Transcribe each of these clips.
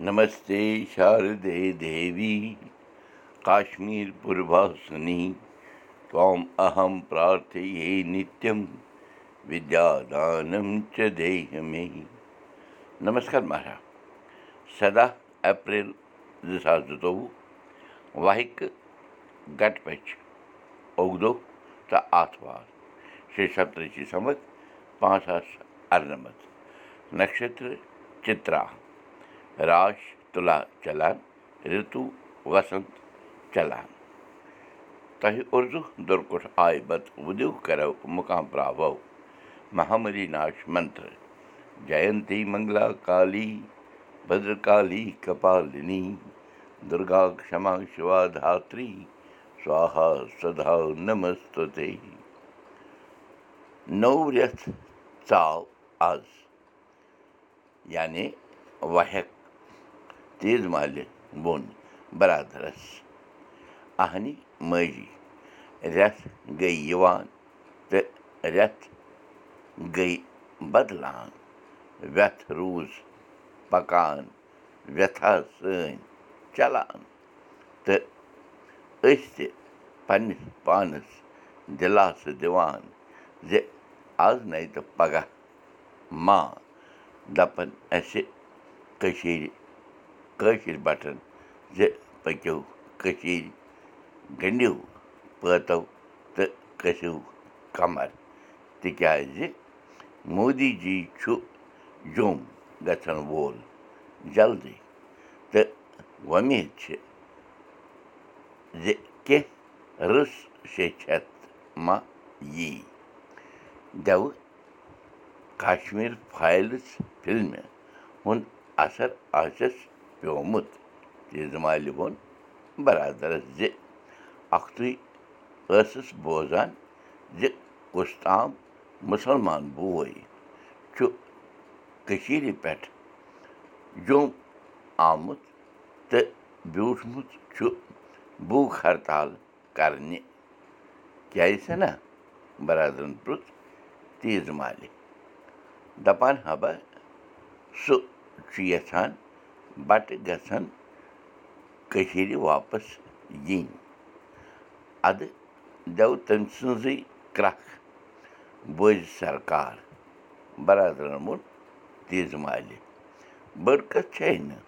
نمس دی کشمیٖر پوٗرسنیم اَہمدانی نمس مہراج سداہ ایل زٕ ساس دتُ واحک گٹ پگار شیٚے سپتِھی पाँच پانٛژھ अरनमत। नक्षत्र चित्रा। اَرنَمَتھ نَشتر چِترا راش تُلا چلان رِتوٗ وسنت چلان تۄہہِ اُردو دُرکُٹھ آے بتہٕ وُدِو کرو مُقام پراوو مہامری ناش منتر جینتی منگلا کالی بدرکالی کپالنی دُرگا کما شِوا دھتری سوہا سدا نمستُتے نوٚو رٮ۪تھ تیز مالہِ ووٚن بَرادَرَس اَہنہِ ماجی رٮ۪تھ گٔے یِوان تہٕ رٮ۪تھ گٔے بَدلان وٮ۪تھ روٗز پَکان وٮ۪تھا سٲنۍ چَلان تہٕ أسۍ تہِ پنٛنِس پانَس دِلاسہٕ دِوان زِ آز نَے تہٕ پَگاہ ما دَپَن اَسہِ کٔشیٖرِ کٲشِر بَٹھَن زِ پٔکِو کٔشیٖرِ گٔنٛڈِو پٲتو تہٕ کٔسِو کَمر تِکیٛازِ مودی جی چھُ جوٚم گژھن وول جلدی تہٕ وۄمید چھِ زِ کیٚنٛہہ رٕژ شیٚچھَتھ ما یی دٮ۪وٕ کشمیٖر فایلٕز فِلمہِ ہُنٛد اَثر آسٮ۪س پیوٚمُت تیٖژٕ مالہِ ووٚن بَرادَرَس زِ اَکھتُے ٲسٕس بوزان زِ کُس تام مُسلمان بوے چھُ کٔشیٖرِ پٮ۪ٹھ جوٚم آمُت تہٕ بیوٗٹھمُت چھُ بوٗک ہرتال کَرنہِ کیٛازِ چھَنا بَرادَرَن پرُٛژھ تیٖژٕ مالہِ دَپان ہا سُہ چھُ یَژھان بَٹہٕ گژھن کٔشیٖرِ واپَس یِنۍ۔ اَدٕ دٮ۪و تٔمۍ سٕنٛزٕے کرٛکھ بوزِ سرکار بَرادَرَن ووٚن تیٖژٕ مالہِ۔ بٔڑ کَتھ چھے نہٕ؟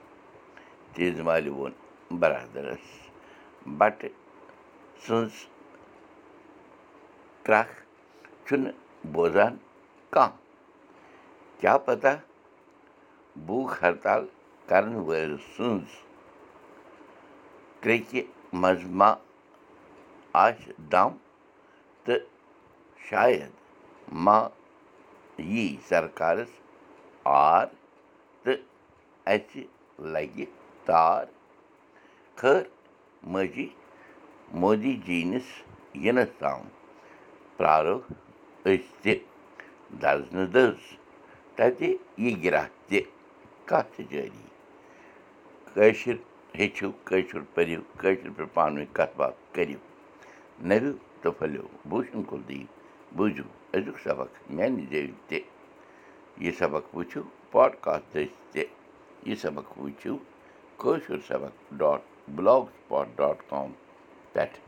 تیٖژٕ مالہِ ووٚن بَرادَرَس۔ بَٹہٕ سٕنٛز کرٛکھ چھُنہٕ بوزان کانٛہہ۔ کیٛاہ پَتہ؟ بوٗک ہرتال کَرَن وٲلۍ سٕنٛز کرٛیٚکہِ منٛز ما آسہِ دَم تہٕ شاید ما یی سرکارَس آر تہٕ اَسہِ لَگہِ تار خٲر ماجی مودی جی نِس یِنَس تام پرٛارو أسۍ تہِ دَزنہٕ دٔز تَتہِ یہِ گِرٛکھ تہِ کَتھ جٲری کٲشِر ہیٚچھِو کٲشُر پٔرِو کٲشِر پٲٹھۍ پانہٕ ؤنۍ کَتھ باتھ کٔرِو۔ نٔرِو تہٕ پھٔلِو بوٗشن کُلدیٖپ بوٗزِو أزیُک سبق میٛانہِ زیٚوِ تہِ۔ یہِ سبق وٕچھِو پاڈکاسٹ دٔسۍ تہِ۔ یہِ سبق وٕچھِو کٲشُر سبق dot blogspot dot com پٮ۪ٹھ